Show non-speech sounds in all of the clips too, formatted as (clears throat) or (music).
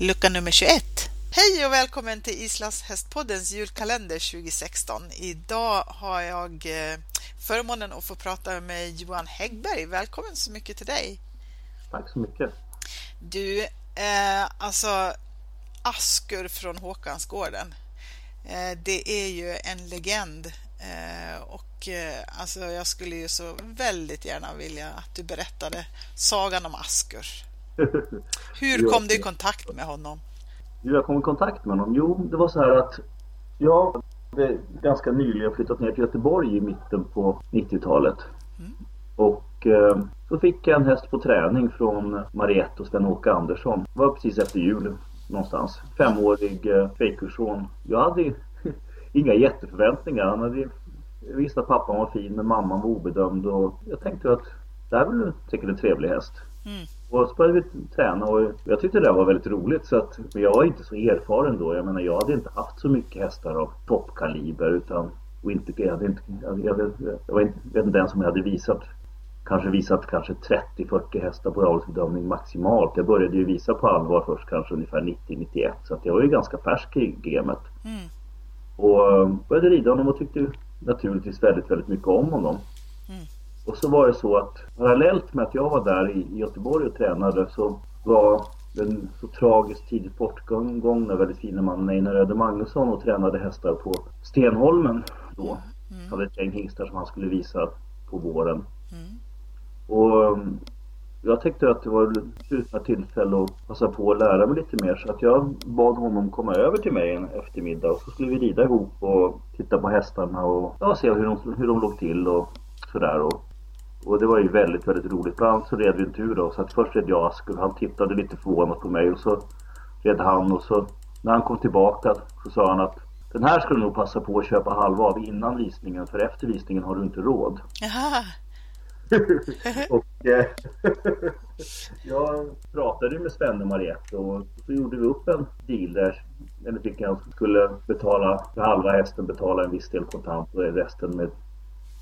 lucka nummer 21. Hej och välkommen till Islas hästpoddens julkalender 2016. Idag har jag eh, förmånen att få prata med Johan Häggberg. Välkommen så mycket till dig. Tack så mycket. Du, eh, alltså Askur från Håkansgården. Eh, det är ju en legend eh, och eh, alltså jag skulle ju så väldigt gärna vilja att du berättade sagan om Askur. Hur kom du i kontakt med honom? Hur jag kom i kontakt med honom? Jo, det var så här att jag hade ganska nyligen flyttat ner till Göteborg i mitten på 90-talet. Mm. Och eh, så fick jag en häst på träning från Mariette och Sven-Åke Andersson. Det var precis efter jul någonstans. Femårig eh, fejkkursson. Jag hade (laughs) inga jätteförväntningar. Han hade visste att pappan var fin men mamman var obedömd och jag tänkte att det här blir säkert en trevlig häst. Mm. Och så började vi träna och jag tyckte det var väldigt roligt. Så att, men jag var inte så erfaren då. Jag menar jag hade inte haft så mycket hästar av toppkaliber utan och inte, jag, hade inte, jag, jag, jag var inte, vet inte ens om jag hade visat kanske visat kanske 30-40 hästar på avelsbedömning maximalt. Jag började ju visa på allvar först kanske ungefär 90-91 så att jag var ju ganska färsk i gamet. Mm. Och eh, började rida honom och tyckte naturligtvis väldigt, väldigt mycket om honom. Och så var det så att parallellt med att jag var där i Göteborg och tränade så var en så tragiskt tidig bortgång när väldigt fina mannen Einar Öde Magnusson och tränade hästar på Stenholmen då. Mm. Hade ett gäng hingstar som han skulle visa på våren. Mm. Och um, jag tyckte att det var ett utmärkt tillfälle att passa på att lära mig lite mer så att jag bad honom komma över till mig en eftermiddag och så skulle vi rida ihop och titta på hästarna och ja, se hur de, hur de låg till och sådär. Och, och det var ju väldigt, väldigt roligt. Bland annat så red vi en tur då. Så att först red jag och han tittade lite förvånat på mig och så red han och så när han kom tillbaka så sa han att den här ska du nog passa på att köpa halva av innan visningen för efter visningen har du inte råd. Jaha. (laughs) och eh, (laughs) jag pratade med Svenne och Mariette och så gjorde vi upp en deal där eller fick han skulle betala för halva hästen betala en viss del kontant och resten med,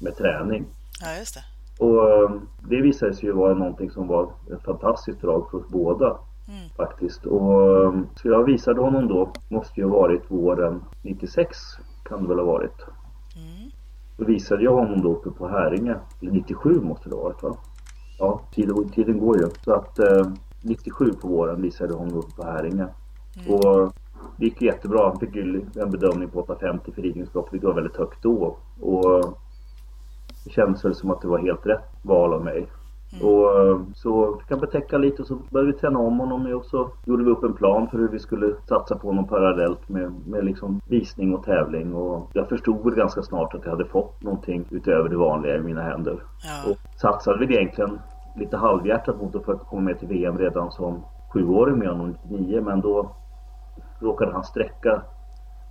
med träning. Ja, just det. Och eh, det visade sig ju vara någonting som var ett fantastiskt drag för oss båda. Mm. Faktiskt. Och eh, så jag visade honom då, måste ju ha varit våren 96 kan det väl ha varit. Mm. Då visade jag honom då uppe på Häringe. 97 måste det ha varit va? Ja, tiden, tiden går ju. Så att eh, 97 på våren visade jag honom uppe på Häringe. Mm. Och det gick jättebra. Han fick ju en bedömning på 850 för ridningslopp, vilket var väldigt högt då. Och det kändes väl som att det var helt rätt val av mig. Mm. Och eh, så fick han betäcka lite och så började vi träna om honom och så gjorde vi upp en plan för hur vi skulle satsa på honom parallellt med, med liksom visning och tävling och jag förstod ganska snart att jag hade fått någonting utöver det vanliga i mina händer. Ja. Och satsade väl egentligen lite halvhjärtat mot att försöka komma med till VM redan som sjuåring med honom 99 men då råkade han sträcka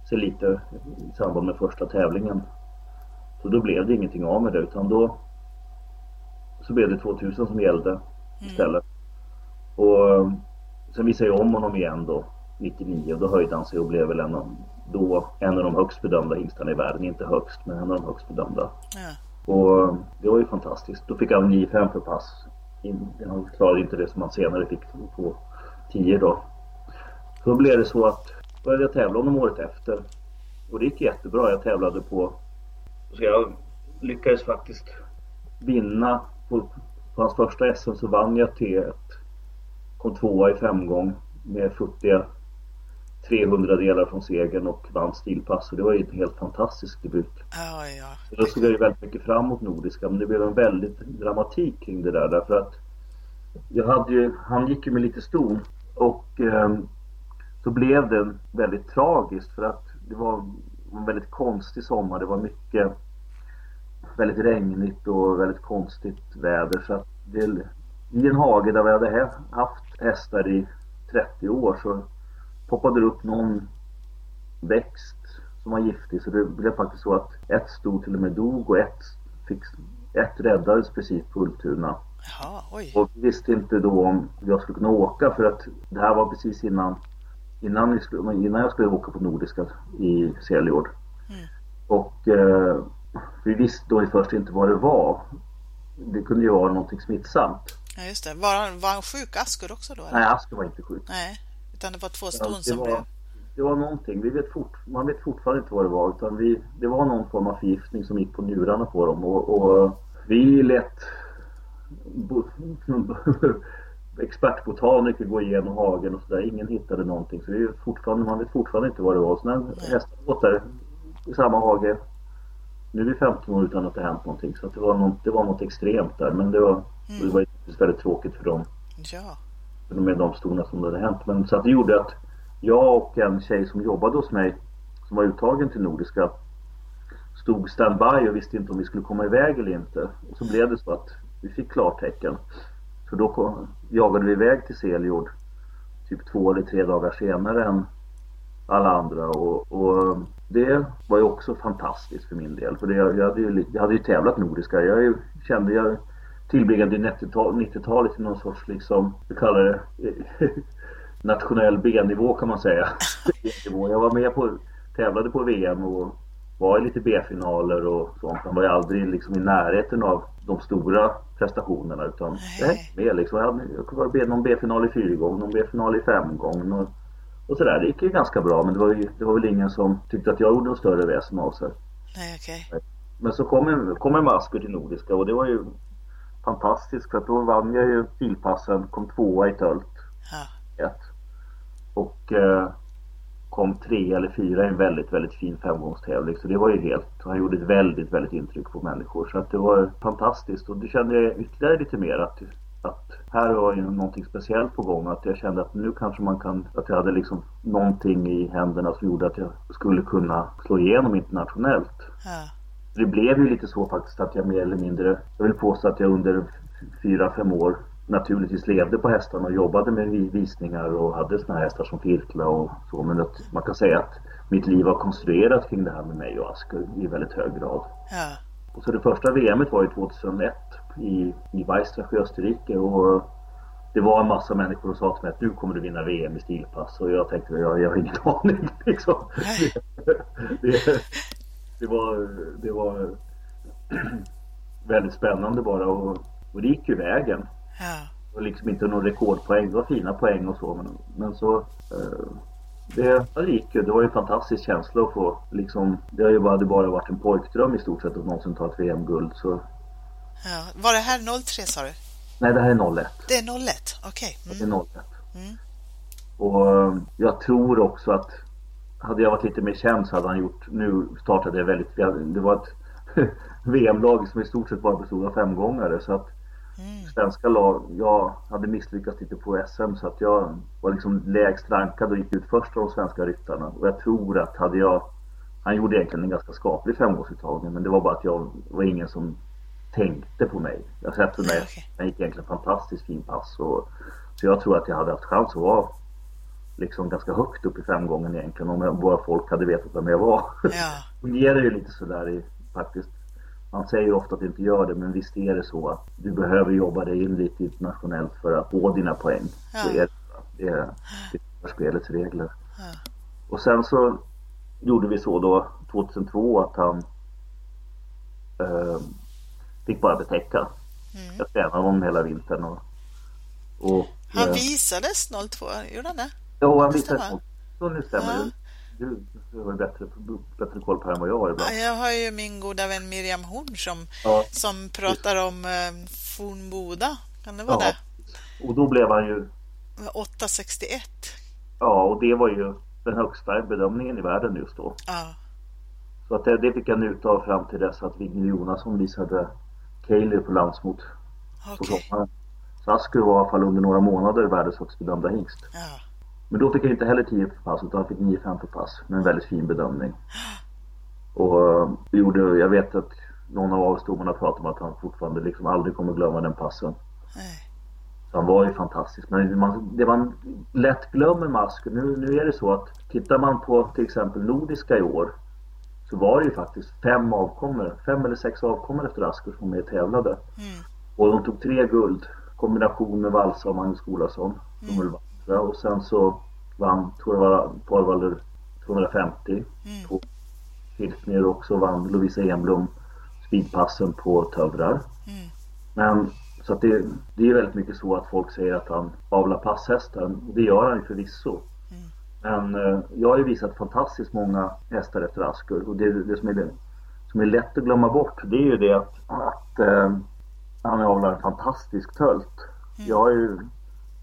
sig lite i samband med första tävlingen. Så då blev det ingenting av med det utan då så blev det 2000 som gällde mm. istället. Mm. Och sen visade jag om honom igen då 99 och då höjde han sig och blev väl en av, då en av de högst bedömda hingstarna i världen. Inte högst men en av de högst bedömda. Ja. Och det var ju fantastiskt. Då fick han 9-5 för pass. Han klarade inte det som han senare fick på 10 då. Så då blev det så att började jag tävla honom året efter. Och det gick jättebra. Jag tävlade på... Så jag lyckades faktiskt vinna på, på hans första SM så vann jag T1. Kom tvåa i femgång med futtiga 300 delar från segern och vann stilpass. Och det var ju en helt fantastisk debut. Ja, ja. Så då såg jag ju väldigt mycket fram emot Nordiska men det blev en väldigt dramatik kring det där därför att jag hade ju, han gick ju med lite ston och eh, så blev det väldigt tragiskt för att det var en väldigt konstig sommar. Det var mycket väldigt regnigt och väldigt konstigt väder. Så att det, I en hage där vi hade haft hästar i 30 år så poppade det upp någon växt som var giftig. Så det blev faktiskt så att ett stod till och med dog och ett, fick, ett räddades precis på Ultuna. Jaha, oj. Och vi visste inte då om jag skulle kunna åka för att det här var precis innan innan, innan jag skulle åka på Nordiska i Seljord. Mm. Och eh, vi visste då först inte vad det var. Det kunde ju vara någonting smittsamt. Ja, just det. Var han, var han sjuk, Asker också då? Eller? Nej, Asker var inte sjuk. Nej. Utan det var två ston ja, som var, blev... Det var någonting. Vi vet fort, man vet fortfarande inte vad det var. Utan vi, det var någon form av förgiftning som gick på njurarna på dem. Och, och vi lät (laughs) expertbotaniker gå igenom hagen och sådär. Ingen hittade någonting. Så vi fortfarande, man vet fortfarande inte vad det var. Så när hästarna gått där i samma hage. Nu är vi 15 år utan att det hänt någonting. Så det, var något, det var något extremt där. Men det var, mm. det var väldigt tråkigt för dem. Ja. För med de storna som det hade hänt. Men så att det gjorde att jag och en tjej som jobbade hos mig som var uttagen till Nordiska stod standby och visste inte om vi skulle komma iväg eller inte. Och så blev det så att vi fick klartecken. Så då kom, jagade vi iväg till Seljord typ två eller tre dagar senare än alla andra och, och det var ju också fantastiskt för min del. För det, jag, hade ju, jag hade ju tävlat Nordiska. Jag kände jag tillbringade 90-talet i någon sorts liksom, vi kallar det (laughs) nationell B-nivå kan man säga. (laughs) jag var med på, tävlade på VM och var i lite B-finaler och sånt. Man var ju aldrig liksom i närheten av de stora prestationerna utan Nej. med liksom. Jag hade jag någon B-final i fyrgång, någon B-final i femgång och, och sådär. Det gick ju ganska bra men det var, ju, det var väl ingen som tyckte att jag gjorde något större väsen av sig. Nej, okay. Men så kom en, kom en masker till Nordiska och det var ju fantastiskt för att då vann jag ju filpassen, kom tvåa i tölt. Ja. Ett. Och eh, kom tre eller fyra i en väldigt, väldigt fin femgångstävling. Så det var ju helt, han gjorde ett väldigt, väldigt intryck på människor. Så att det var fantastiskt och det kände jag ytterligare lite mer att, att här var ju någonting speciellt på gång. Att jag kände att nu kanske man kan, att jag hade liksom någonting i händerna som gjorde att jag skulle kunna slå igenom internationellt. Ja. Det blev ju lite så faktiskt att jag mer eller mindre, jag vill påstå att jag under fyra, fem år naturligtvis levde på hästarna och jobbade med visningar och hade såna hästar som Firkla och så. Men att man kan säga att mitt liv har konstruerat kring det här med mig och Asker i väldigt hög grad. Ja. Och så det första VMet var ju 2001 i, i Weissach i Österrike och det var en massa människor som sa till mig att nu kommer du vinna VM i stilpass och jag tänkte jag, jag har ingen (laughs) aning liksom. det, det, var, det var (clears throat) väldigt spännande bara och, och det gick ju vägen. Ja. Och liksom inte någon rekordpoäng. Det var fina poäng och så. Men, men så eh, det, det gick ju. Det var ju en fantastisk känsla att få liksom. Det har ju bara, det bara varit en pojkdröm i stort sett att någonsin ta ett VM-guld. Så. Ja. Var det här 03 sa du? Nej, det här är 01. Det är 01, okej. Okay. Mm. Det är 01. Mm. Och eh, jag tror också att hade jag varit lite mer känd så hade han gjort, nu startade det väldigt, det var ett (laughs) VM-lag som i stort sett bara bestod av femgångare så att Mm. Svenska lag, jag hade misslyckats lite på SM så att jag var liksom lägst rankad och gick ut först av de svenska ryttarna. Och jag tror att hade jag, han gjorde egentligen en ganska skaplig femårsuttagning men det var bara att jag var ingen som tänkte på mig. Jag sett för mig, han gick egentligen fantastiskt fin pass. Och, så jag tror att jag hade haft chans att vara liksom ganska högt upp i femgången egentligen om jag, bara folk hade vetat vem jag var. Ja. (laughs) det fungerar ju lite sådär i faktiskt man säger ofta att det inte gör det, men visst är det så att du behöver jobba dig in lite internationellt för att få dina poäng. Ja. Så är det. Det är, det är spelets regler. Ja. Och sen så gjorde vi så då 2002 att han eh, fick bara betäcka. Mm. Jag tränade honom hela vintern. Och, och han eh, visades 02, gjorde han det? Ja, han visades 02. Nu stämmer ja. det. Du, du har bättre, bättre koll på det än vad jag har ibland. Ja, jag har ju min goda vän Miriam Horn som, ja. som pratar om eh, Fornboda. Kan det vara ja. det? Och då blev han ju... 861. Ja, och det var ju den högsta bedömningen i världen just då. Ja. Så att det, det fick jag njuta av fram till dess att Vigny Jonasson visade Kaeli på landsmot okay. på sommaren. Så Asker var i alla fall under några månader världens högst bedömda hingst. Ja. Men då fick jag inte heller 10 för pass utan jag fick 9-5 för pass med en väldigt fin bedömning. (gasps) Och vi gjorde, jag vet att någon av avstommarna pratade om att han fortfarande liksom aldrig kommer glömma den passen. Nej. Så han var ju fantastisk. Men man, det man lätt glömmer med Asker, nu, nu är det så att tittar man på till exempel Nordiska i år så var det ju faktiskt fem avkommor, fem eller sex avkommor efter Asker som med tävlade. Mm. Och de tog tre guld, kombination med Valsa och Magnus Skolason. Mm. Och sen så vann, Torvalder 250 mm. på Hilkner också vann Lovisa Enblom speedpassen på Tövrar. Mm. Men så att det, det är väldigt mycket så att folk säger att han avlar passhästar. Det gör han ju förvisso. Men eh, jag har ju visat fantastiskt många hästar efter Askur och det, det som, är, det som är lätt att glömma bort det är ju det att, att eh, han avlar en fantastisk tölt. Mm. Jag har ju,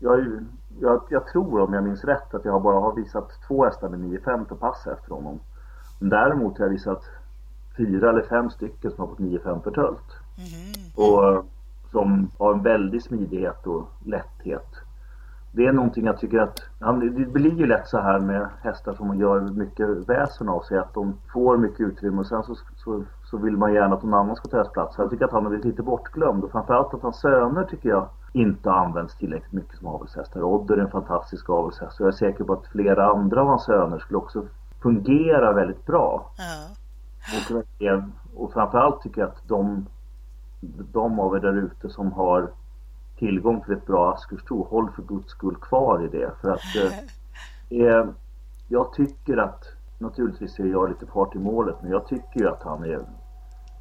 jag, har ju jag, jag, tror om jag minns rätt att jag bara har visat två hästar med 9-5 på pass efter honom. Men däremot har jag visat fyra eller fem stycken som har fått 9-5 per tölt. Mm. Och som har en väldig smidighet och lätthet. Det är någonting jag tycker att, det blir ju lätt så här med hästar som gör mycket väsen av sig att de får mycket utrymme och sen så, så, så vill man gärna att någon annan ska ta deras plats. Jag tycker att han är lite bortglömd och framförallt att hans söner tycker jag inte används tillräckligt mycket som avelshästar. Odder är en fantastisk avelshäst och jag är säker på att flera andra av hans söner skulle också fungera väldigt bra. Ja. Och, och framförallt tycker jag att de, de av er där ute som har tillgång till ett bra askursto, håll för guds skull kvar i det. För att eh, (laughs) jag tycker att, naturligtvis är jag lite part i målet, men jag tycker ju att han är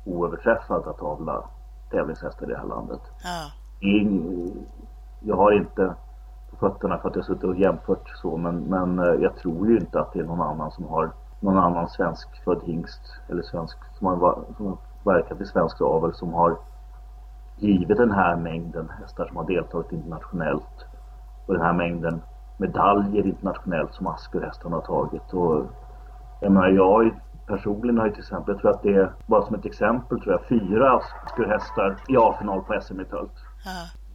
oöverträffad att avla tävlingshästar i det här landet. Ja. Jag har inte på fötterna för att jag suttit och jämfört så, men, men eh, jag tror ju inte att det är någon annan som har någon annan svensk född hingst eller svensk som har, som har verkat i svensk avel som har givit den här mängden hästar som har deltagit internationellt och den här mängden medaljer internationellt som Askerhästarna har tagit. Och jag menar, jag personligen har ju till exempel, jag tror att det är, bara som ett exempel, tror jag, fyra Askerhästar i A-final på SM i tölt. Ja.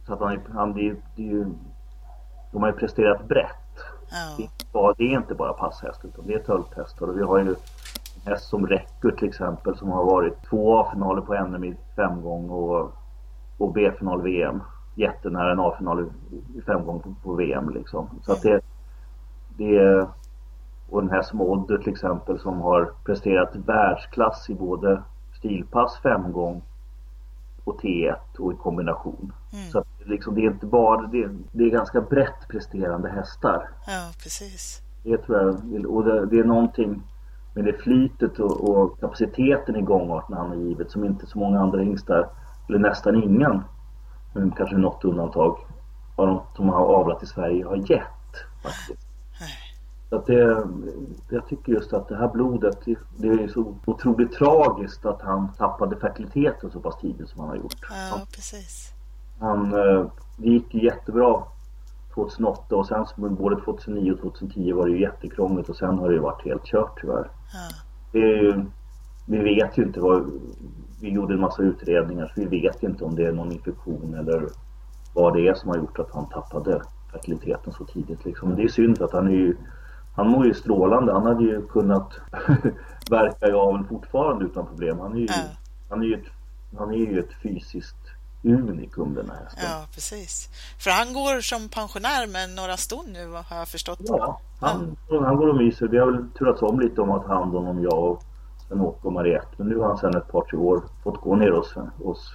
Så att han, han det, det är ju, de har ju presterat brett. Ja. Det, är inte bara passhäst utan det är tölthästar och vi har ju en häst som räcker till exempel som har varit två A-finaler på NM i femgång och, och B-final VM. Jättenära en A-final i femgång på, på VM liksom. Så att det, det är och den här som Odder till exempel som har presterat världsklass i både stilpass, femgång och T1 och i kombination. Mm. Så att liksom, det är inte bara, det, det är ganska brett presterande hästar. Ja, precis. Det tror jag, och det, det är någonting med det flytet och, och kapaciteten i gångarten han har givit som inte så många andra hingstar, eller nästan ingen, men kanske något undantag, av de som har avlat i Sverige har gett. Faktiskt. Så att det, jag tycker just att det här blodet, det är så otroligt tragiskt att han tappade fertiliteten så pass tidigt som han har gjort. Ja, precis. Han, eh, det gick jättebra 2008 och sen både 2009 och 2010 var det ju jättekrångligt och sen har det ju varit helt kört tyvärr. Ja. Det är ju, vi vet ju inte vad, vi gjorde en massa utredningar så vi vet inte om det är någon infektion eller vad det är som har gjort att han tappade fertiliteten så tidigt liksom. Det är synd för att han är ju han mår ju strålande. Han hade ju kunnat (laughs) verka i aveln fortfarande utan problem. Han är ju, ja. han är ju, ett, han är ju ett fysiskt unikum den här hästen. Ja, precis. För han går som pensionär med några ston nu har jag förstått. Ja, han, ja. han går och myser. Vi har väl turats om lite om att ha hand om jag och Sven-Åke och Mariette. Men nu har han sedan ett par, tre år fått gå ner hos oss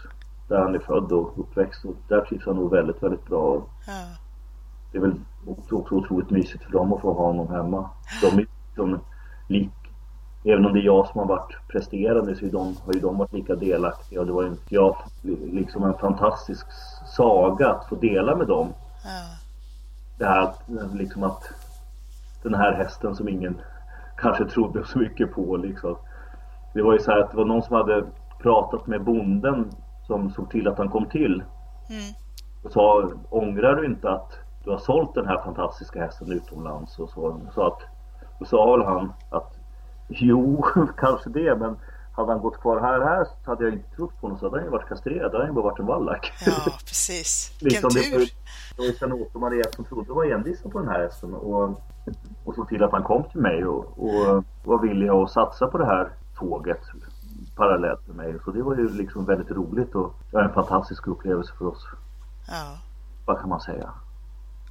där han är född och uppväxt. Och där trivs han nog väldigt, väldigt bra. Ja det är väl också, också otroligt mysigt för dem att få ha honom hemma. De är liksom lik, även om det är jag som har varit presterande så de, har ju de varit lika delaktiga det var ju jag, liksom en fantastisk saga att få dela med dem. Ja. Det här liksom att den här hästen som ingen kanske trodde så mycket på liksom. Det var ju så här att det var någon som hade pratat med bonden som såg till att han kom till. Mm. Och sa, ångrar du inte att du har sålt den här fantastiska hästen utomlands och så. så att, då sa väl han att jo, (laughs) kanske det, men hade han gått kvar här här så hade jag inte trott på honom så hade han ju varit kastrerad. Då hade han ju bara varit en vallack. Ja, precis. (laughs) Vilken liksom, tur! Det var Sven-Åke och Maria som trodde var envisa på den här hästen och, och såg till att han kom till mig och, och var villig att satsa på det här tåget parallellt med mig. Så det var ju liksom väldigt roligt och det var en fantastisk upplevelse för oss. Ja. Vad kan man säga?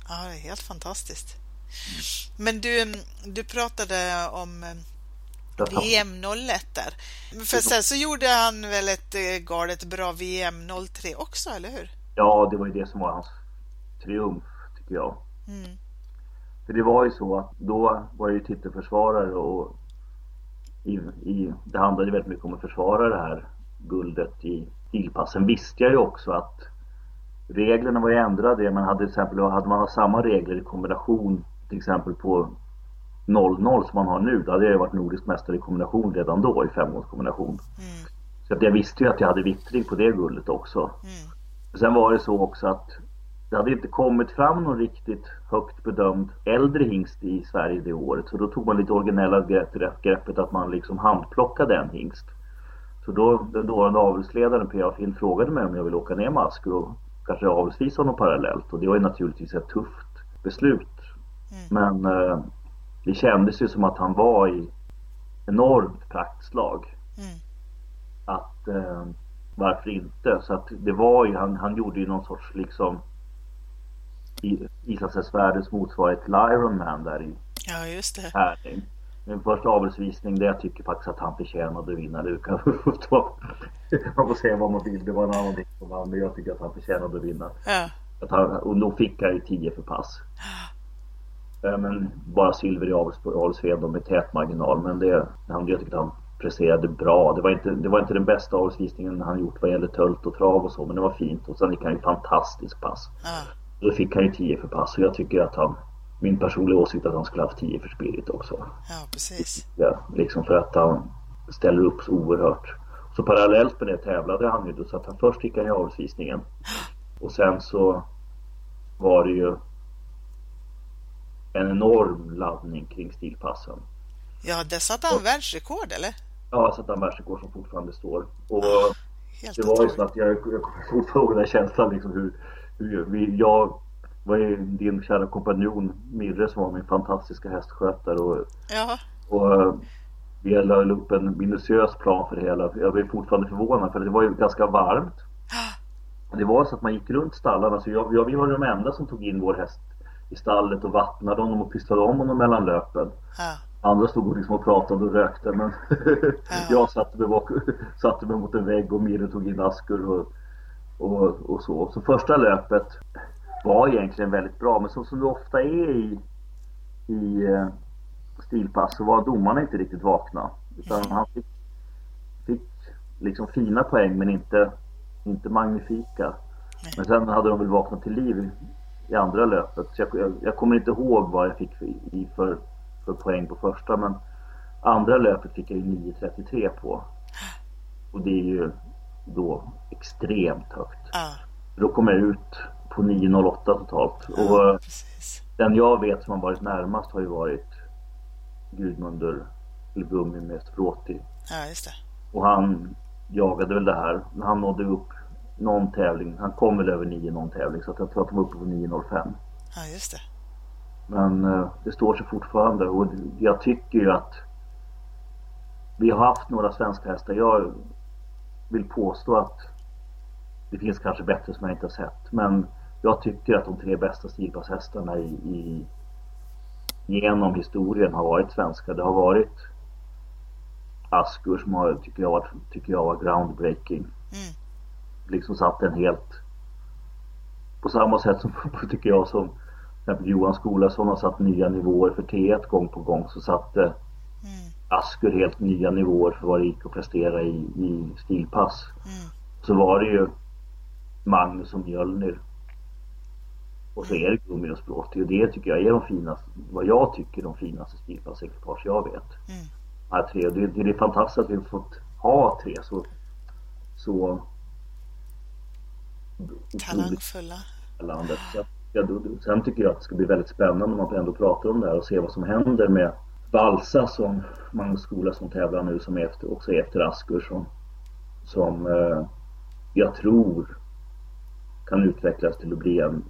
Ja, det är helt fantastiskt. Men du, du pratade om eh, VM 01 där. För sen så gjorde han väl ett eh, galet bra VM 03 också, eller hur? Ja, det var ju det som var hans triumf, tycker jag. Mm. För det var ju så att då var jag ju titelförsvarare och i, i, det handlade väldigt mycket om att försvara det här guldet i ilpassen. visste jag ju också att reglerna var ju ändrade. Man hade till exempel, hade man samma regler i kombination till exempel på 0-0 som man har nu, då hade jag varit nordisk mästare i kombination redan då i femgångskombination. Mm. Så att jag visste ju att jag hade vittring på det guldet också. Mm. Sen var det så också att det hade inte kommit fram någon riktigt högt bedömd äldre hingst i Sverige det året. Så då tog man lite originella grepp, greppet att man liksom handplockade en hingst. Så då den dåvarande avelsledaren P.A. Finn frågade mig om jag ville åka ner med Asker och kanske avelsvisa honom parallellt. Och det var ju naturligtvis ett tufft beslut. Mm. Men eh, det kändes ju som att han var i enormt praktslag. Mm. Att eh, varför inte? Så att det var ju, han, han gjorde ju någon sorts liksom islandshästvärldens motsvarighet till Ironman där i Ja just det. Härning. Min första avelsvisning där jag tycker faktiskt att han förtjänade att vinna. Kan man får säga vad man vill. Det var en annan del som vann men jag tycker att han förtjänade att vinna. Ja. Att han, och då fick han ju 10 för pass. Men bara silver i avelsved med tät marginal. Men det, han, jag tyckte han presterade bra. Det var inte, det var inte den bästa avelsvisningen han gjort vad gäller tölt och trav och så. Men det var fint. Och sen gick han ju fantastisk pass. Ja. Då fick han ju 10 för pass. Och jag tycker att han, min personliga åsikt att han skulle haft 10 för spirit också. Ja, precis. Ja, liksom för att han ställer upp så oerhört. Så parallellt med det tävlade han ju. Så att han först fick han ju avelsvisningen. Och sen så var det ju en enorm laddning kring stilpassen. Ja, det satte han världsrekord eller? Ja, jag satte han världsrekord som fortfarande står. Och ah, det var ju så att jag, jag kommer fortfarande ihåg den känslan liksom hur vi, jag var ju din kära kompanjon Mirre som var min fantastiska hästskötare och, ja. och vi la upp en minutiös plan för det hela. Jag blev fortfarande förvånad för det var ju ganska varmt. Det var så att man gick runt stallarna så jag, jag, vi var de enda som tog in vår häst i stallet och vattnade honom och pysslade om honom mellan löpen. Ja. Andra stod och, liksom och pratade och rökte men (laughs) ja. jag satte mig, bak, (laughs) satte mig mot en vägg och Mirre tog in Askur och, och, och, så. Så första löpet var egentligen väldigt bra men så som det ofta är i, i uh, stilpass så var domarna inte riktigt vakna. Utan han fick, fick liksom fina poäng men inte, inte magnifika. Men sen hade de väl vaknat till liv i andra löpet. Så jag, jag, jag, kommer inte ihåg vad jag fick för, i för, för poäng på första men andra löpet fick jag ju 9.33 på. Och det är ju då extremt högt. Ah. Då kom jag ut på 9.08 totalt. Ah, och den jag vet som har varit närmast har ju varit Gudmundur Gummi med Stråti. Ja, just det. Och han jagade väl det här. Han nådde upp någon tävling. Han kom väl över 9 någon tävling så jag tror att han var uppe på 9.05. Ja, just det. Men uh, det står sig fortfarande och jag tycker ju att vi har haft några svenska hästar. Jag vill påstå att det finns kanske bättre som jag inte har sett. Men jag tycker att de tre bästa stilpasshästarna i, i, genom historien har varit svenska. Det har varit Askur som har, tycker jag, tycker jag var groundbreaking. Mm liksom satt en helt på samma sätt som (laughs) tycker jag som Johan Skolason har satt nya nivåer för T1 gång på gång så satte. Askur helt nya nivåer för vad det gick att prestera i, i stilpass. Mm. Så var det ju Magnus och Mjölnir. Och så är det Gummi och Språti och det tycker jag är de finaste, vad jag tycker de finaste stilpassekipage jag vet. Mm. Här tre. Det, det är fantastiskt att vi har fått ha tre så, så talangfulla. Landet. Ja, sen tycker jag att det ska bli väldigt spännande om man ändå pratar om det här och se vad som händer med Valsa som Magnus Skola som tävlar nu som är efter, också är efter Askur som, som eh, jag tror kan utvecklas till att bli en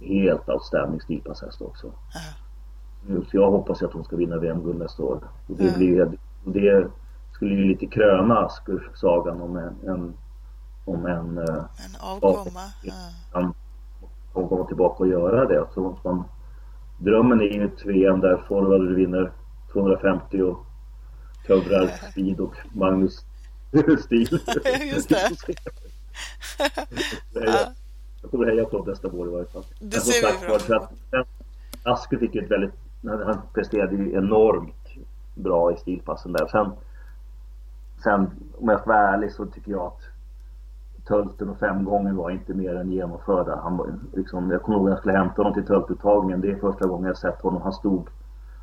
helt outstanding stilpasshäst också. Uh. Så jag hoppas att hon ska vinna VM-guld nästa år. Och det, uh. blir, det skulle ju lite kröna Askur-sagan om en, en om en, eh, en avkomma kan komma tillbaka och göra det. Så man, drömmen är ju ett VM där Forward vinner 250 och Kövrar Speed och Magnus (laughs) Stil. Just det. (laughs) jag kommer heja på dem nästa år i varje fall. Det ser vi fram emot. Aske fick ett väldigt, han presterade ju enormt bra i stilpassen där. Sen, sen om jag får vara ärlig så tycker jag att tölten och fem gånger var inte mer än genomförda. Han var, liksom, jag kommer ihåg att jag skulle hämta honom till töltuttagningen. Det är första gången jag sett honom. Han stod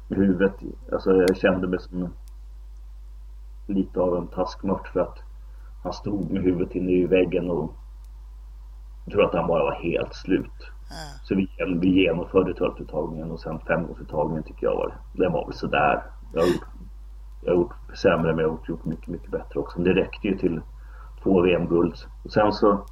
med huvudet, alltså jag kände mig som lite av en taskmört för att han stod med huvudet inne i väggen och jag tror att han bara var helt slut. Mm. Så vi, vi genomförde töltuttagningen och sen femgångsuttagningen tycker jag var, den var väl sådär. Jag har gjort, jag har gjort sämre men jag har gjort mycket, mycket bättre också. Men det räckte ju till två VM-guld. Och sen så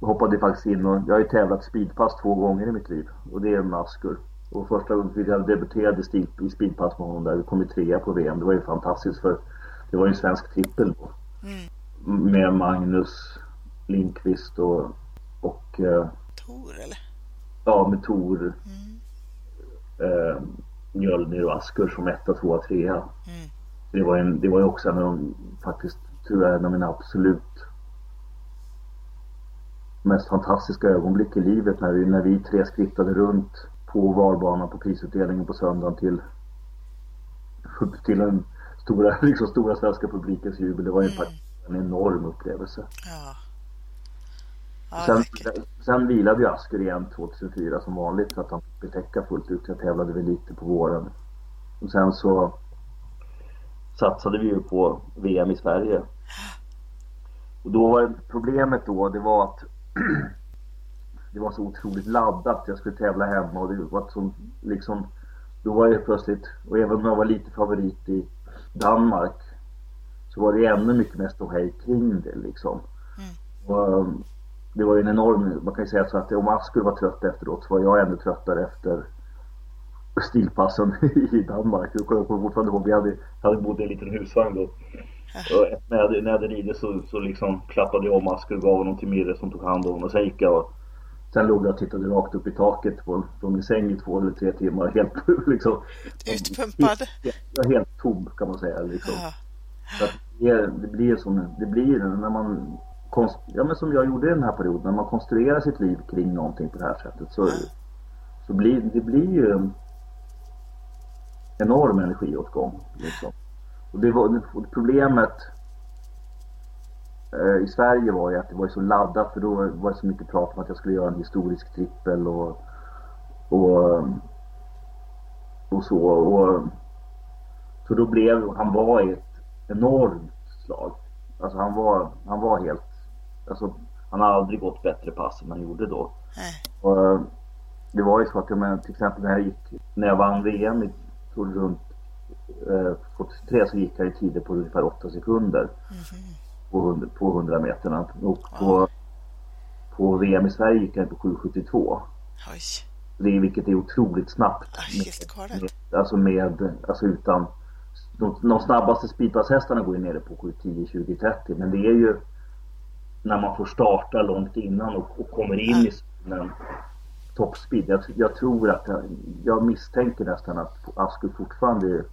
hoppade jag faktiskt in och jag har ju tävlat speedpass två gånger i mitt liv och det är med Askur. Och första gången jag debuterade i speedpass med honom där, vi kom ju trea på VM. Det var ju fantastiskt för det var ju en svensk trippel då. Mm. Med Magnus Lindqvist och, och eh, Tor eller? Ja, med Tor. Mm. Eh, Mjölnir och Askur som etta, tvåa, trea. Mm. Det var, en, det var ju också en av de, faktiskt, tror jag, en av mina absolut mest fantastiska ögonblick i livet när vi, när vi tre skrittade runt på valbanan på prisutdelningen på söndagen till, till den stora, (laughs) liksom stora svenska publikens jubel. Det var ju mm. en enorm upplevelse. Ja. Ja, sen, sen vilade ju Asker igen 2004 som vanligt så att han fick betäcka fullt ut. Jag tävlade väl lite på våren. Och sen så satsade vi ju på VM i Sverige. Och då var problemet då, det var att (clears throat) det var så otroligt laddat. Jag skulle tävla hemma och det var som liksom då var jag plötsligt, och även om jag var lite favorit i Danmark så var det ännu mycket mer ståhej kring det liksom. Mm. Och, det var ju en enorm, man kan ju säga så att om Ask skulle vara trött efteråt så var jag ännu tröttare efter stilpassen (laughs) i Danmark. Jag kommer fortfarande ihåg, vi hade, hade bott i en liten husvagn då. När jag, när jag hade ridit så, så liksom klappade jag om Asker och gav honom till Mirre som tog hand om honom. Och sen gick jag och Sen låg jag och tittade rakt upp i taket på, på min säng i två eller tre timmar. (laughs) Helt liksom. Utpumpad? Ja, helt tom kan man säga. Liksom. Ja. Så det, det blir som, det blir när man konst, ja, men som jag gjorde i den här perioden, när man konstruerar sitt liv kring någonting på det här sättet så, så blir det blir ju enorm energiåtgång. Liksom. Och det var, problemet eh, i Sverige var ju att det var så laddat för då var det så mycket prat om att jag skulle göra en historisk trippel och, och, och så. Och, så då blev han var ett enormt slag. Alltså han var, han var helt Alltså, han har aldrig gått bättre pass än han gjorde då. Och, det var ju så att jag menar, till exempel när jag gick, när jag vann VM i runt eh, 2003 så gick jag i tider på ungefär 8 sekunder. Mm. På, 100, på 100 meterna. Och på, på VM i Sverige gick jag på 7,72. Det vilket är otroligt snabbt. Med, med, alltså med, alltså utan de, de snabbaste speedpasshästarna går ju nere på 7,10, 20, 30 men det är ju när man får starta långt innan och, och kommer in i zonen toppspeed. Jag, jag, tror att jag, jag, misstänker nästan att Asku fortfarande är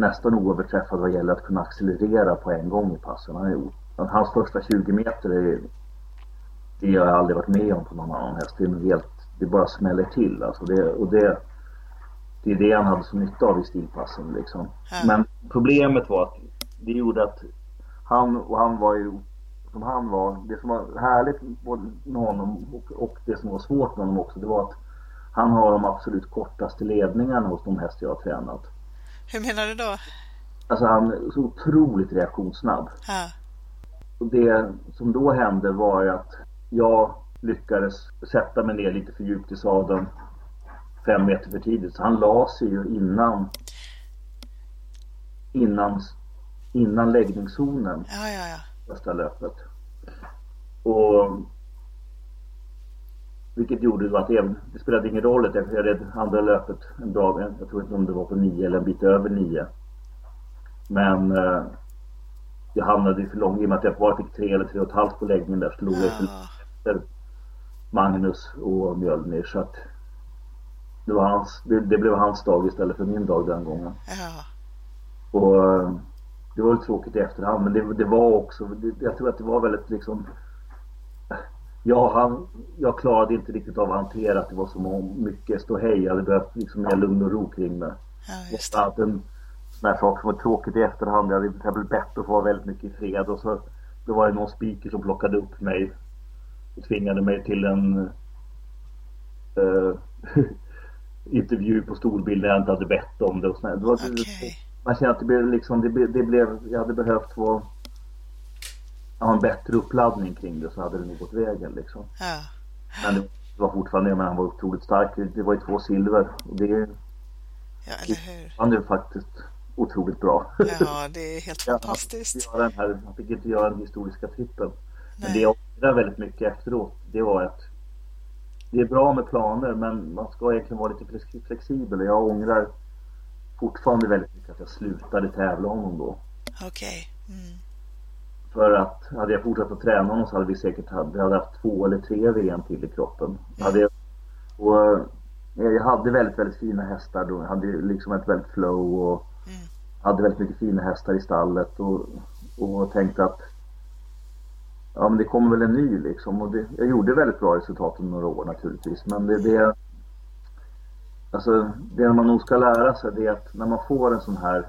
nästan oöverträffad vad gäller att kunna accelerera på en gång i passen. Han är, hans första 20 meter är, det har jag aldrig varit med om på någon annan häst. Det, är helt, det bara smäller till alltså. Det, och det, det är det han hade så nytta av i stilpassen liksom. Men problemet var att det gjorde att han, och han var ju som han var, det som var härligt med honom och, och det som var svårt med honom också, det var att han har de absolut kortaste ledningarna hos de hästar jag har tränat. Hur menar du då? Alltså han är så otroligt reaktionssnabb. Ja. Och det som då hände var ju att jag lyckades sätta mig ner lite för djupt i sadeln fem meter för tidigt. Så han la sig ju innan innan, innan läggningszonen. Ja, ja, ja första löpet. Och vilket gjorde att även, det spelade ingen roll att jag red andra löpet en bra, jag tror inte om det var på nio eller en bit över nio. Men eh, jag hamnade för långt i och med att jag bara fick tre eller tre och ett halvt på läggningen där så låg jag efter Magnus och Mjölnir så att det, var hans, det, det, blev hans dag istället för min dag den gången. Ja. Och det var ju tråkigt i efterhand men det, det var också, det, jag tror att det var väldigt liksom Ja, han, jag klarade inte riktigt av att hantera att det var så mycket ståhej. Jag hade behövt liksom mer lugn och ro kring det. Ja, just det. Att en sån här sak som var tråkigt i efterhand. Jag hade väl bett att få vara väldigt mycket i fred och så då var det någon speaker som plockade upp mig och tvingade mig till en uh, (laughs) intervju på storbild där jag inte hade bett om det. Och det var, okay. Man känner att det blev liksom, det, det blev, jag hade behövt få ha en bättre uppladdning kring det så hade det nog gått vägen liksom. Ja. Men det var fortfarande, men han var otroligt stark. Det var ju två silver och det, ja, eller hur? Han är faktiskt otroligt bra. Ja, det är helt (laughs) fantastiskt. Ja, den här, han fick inte göra den historiska trippen. Men det jag ångrar väldigt mycket efteråt, det var att det är bra med planer men man ska egentligen vara lite flexibel jag ångrar fortfarande väldigt mycket att jag slutade tävla honom då. Okej. Okay. Mm. För att hade jag fortsatt att träna honom så hade vi säkert vi hade haft två eller tre VM till i kroppen. Mm. Hade jag, och eh, jag hade väldigt, väldigt fina hästar då. Jag hade liksom ett väldigt flow och mm. hade väldigt mycket fina hästar i stallet och, och tänkte att ja men det kommer väl en ny liksom. Och det, jag gjorde väldigt bra resultat under några år naturligtvis. Men det, det Alltså det man nog ska lära sig det är att när man får en sån här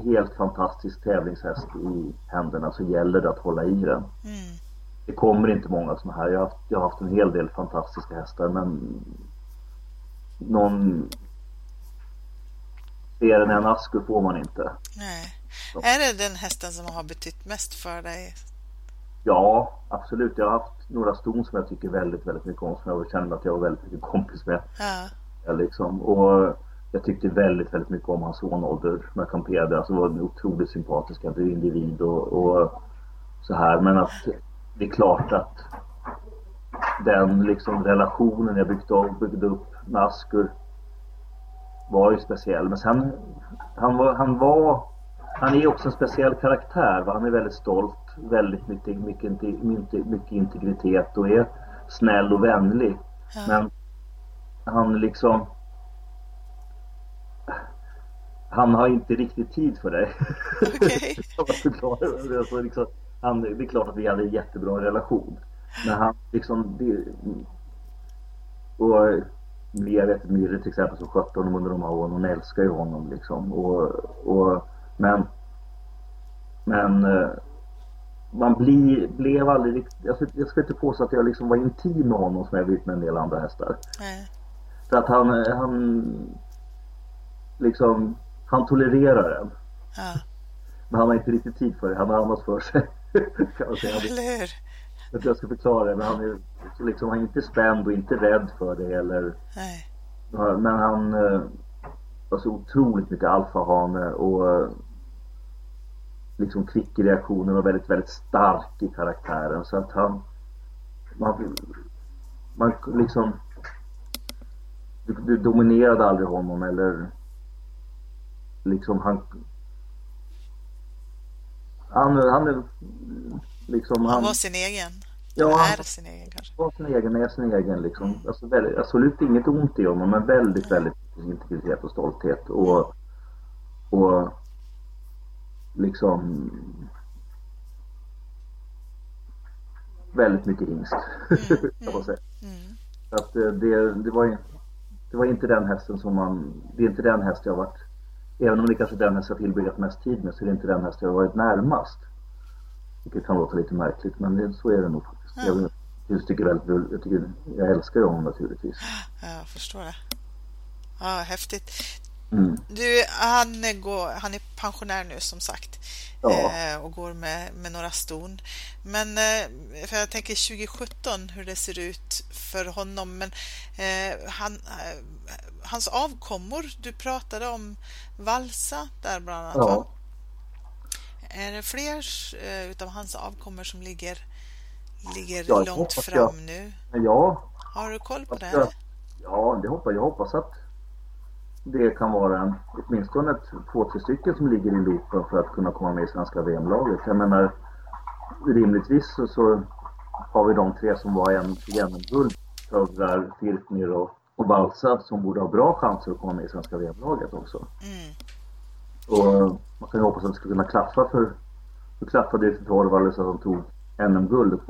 helt fantastisk tävlingshäst i händerna så gäller det att hålla i den. Mm. Det kommer inte många sådana här. Jag har, haft, jag har haft en hel del fantastiska hästar men någon fler än en Askur får man inte. Nej. Så. Är det den hästen som har betytt mest för dig? Ja, absolut. Jag har haft några ston som jag tycker väldigt, väldigt mycket om som jag kände att jag var väldigt mycket kompis med. Ja. Ja, liksom. Och jag tyckte väldigt, väldigt mycket om hans sonålder med Campede. Alltså var en otroligt sympatisk individ och, och så här. Men att det är klart att den liksom relationen jag byggde upp, byggde upp med Askur var ju speciell. Men sen, han var, han var, han är också en speciell karaktär. Va? Han är väldigt stolt, väldigt mycket, mycket, mycket, mycket integritet och är snäll och vänlig. Men han liksom han har inte riktigt tid för dig. Okay. (laughs) alltså, liksom, han, det är klart att vi hade en jättebra relation. Men han liksom... Det, och vet Mirre till exempel som skötte honom under de här åren. Hon älskar ju honom liksom. Och, och, men... Men... Eh, man blir, blev aldrig riktigt... Jag ska, jag ska inte påstå att jag liksom var intim med honom som jag blivit med en del andra hästar. Nej. För att han... han liksom han tolererar den. Ja. Men han har inte riktigt tid för det. Han har annat för sig. (laughs) kan man säga. Eller hur? Jag, jag ska förklara det. Men han är, liksom, han är inte spänd och inte rädd för det. Eller, Nej. Men han eh, har så otroligt mycket alfahane och eh, liksom kvick i reaktionen och väldigt, väldigt stark i karaktären. Så att han... Man, man liksom... Du, du dominerade aldrig honom eller liksom han... Han, han är liksom... Han, han var sin egen. Ja, han är sin egen kanske. var sin egen, är sin egen liksom. Mm. Alltså, väldigt, absolut inget ont i honom men väldigt, mm. väldigt integritet och stolthet och... Och... Liksom... Väldigt mycket hingst. (laughs) Mm. kan man säga. Mm. Att eh, det, det var det var inte den hästen som man, det är inte den häst jag varit Även om det kanske är den häst jag tillbringat mest tid med så är det inte den häst jag varit närmast. Vilket kan låta lite märkligt men det, så är det nog faktiskt. Mm. Jag, jag, tycker väldigt, jag, tycker, jag älskar honom naturligtvis. Jag förstår det. Ja, häftigt. Mm. Du, han, går, han är pensionär nu som sagt ja. eh, och går med, med några ston. Men eh, för jag tänker 2017 hur det ser ut för honom. Men eh, han, eh, hans avkommor, du pratade om Valsa där bland annat. Ja. Är det fler eh, utav hans avkommor som ligger, ligger ja, långt fram jag. nu? Ja. Har du koll på det? Ja, det hoppas jag. hoppas att det kan vara en, åtminstone två, tre stycken som ligger i loopen för att kunna komma med i svenska VM-laget. Jag menar, rimligtvis så, så, har vi de tre som var en VM-guld, Tövrar, Firknir och och Balsa som borde ha bra chanser att komma med i svenska VM-laget också. Mm. Och man kan ju hoppas att det ska kunna klaffa för, nu klaffade det för Torvald så att de tog NM-guld.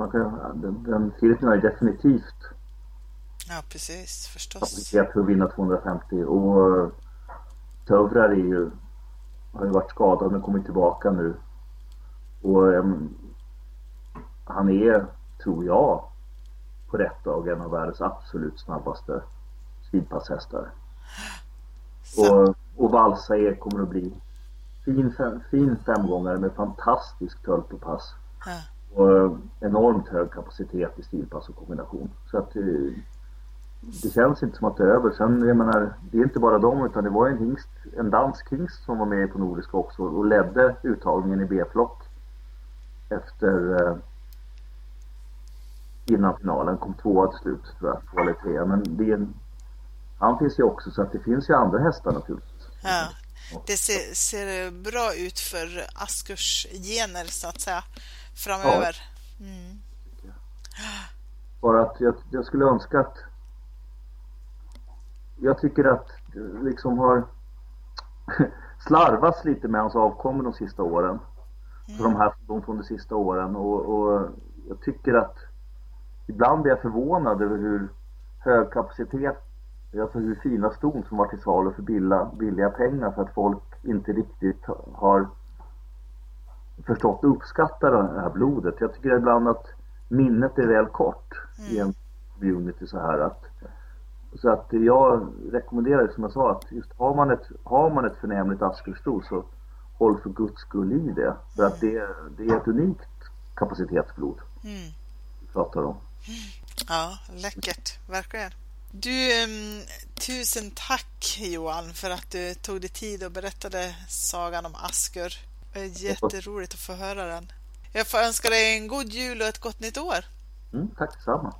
Den, den filmen är definitivt Ja precis, förstås. För att vinna 250 och Tövrar är ju, har ju varit skadad men kommit tillbaka nu. Och um, han är, tror jag, på rätt dag en av världens absolut snabbaste speedpasshästar. Och, och valsa er kommer att bli fin, fem, fin femgångare med fantastisk töltopass. Ja. Och enormt hög kapacitet i stilpass och kombination. Så att eh, det känns inte som att det är över. Sen, jag menar, det är inte bara dem utan det var en hingst, en dansk hingst som var med på Nordiska också och ledde uttagningen i B-flock efter eh, innan finalen. Kom tvåa till slut tror jag, två eller tre. Men det är en, han finns ju också så att det finns ju andra hästar naturligtvis. Ja, det ser, ser bra ut för Askurs gener så att säga framöver. Ja. Mm. Bara att jag, jag skulle önska att jag tycker att liksom har (laughs) slarvats lite med hans avkommor de sista åren. Mm. De här de från de sista åren och, och, jag tycker att ibland är jag förvånad över hur hög kapacitet, alltså hur fina ston som var till salu för billiga, billiga pengar för att folk inte riktigt har förstått och uppskattar det här blodet. Jag tycker ibland att minnet är väl kort mm. i en community så här att så att jag rekommenderar som jag sa att just har man ett, har man ett förnämligt askelsto så håll för guds skull i det. För att det, det är ett unikt kapacitetsblod mm. pratar om. Ja, läckert, verkligen. Du, tusen tack Johan för att du tog dig tid och berättade sagan om Askur. Det är jätteroligt att få höra den. Jag får önska dig en god jul och ett gott nytt år. Mm, tack detsamma.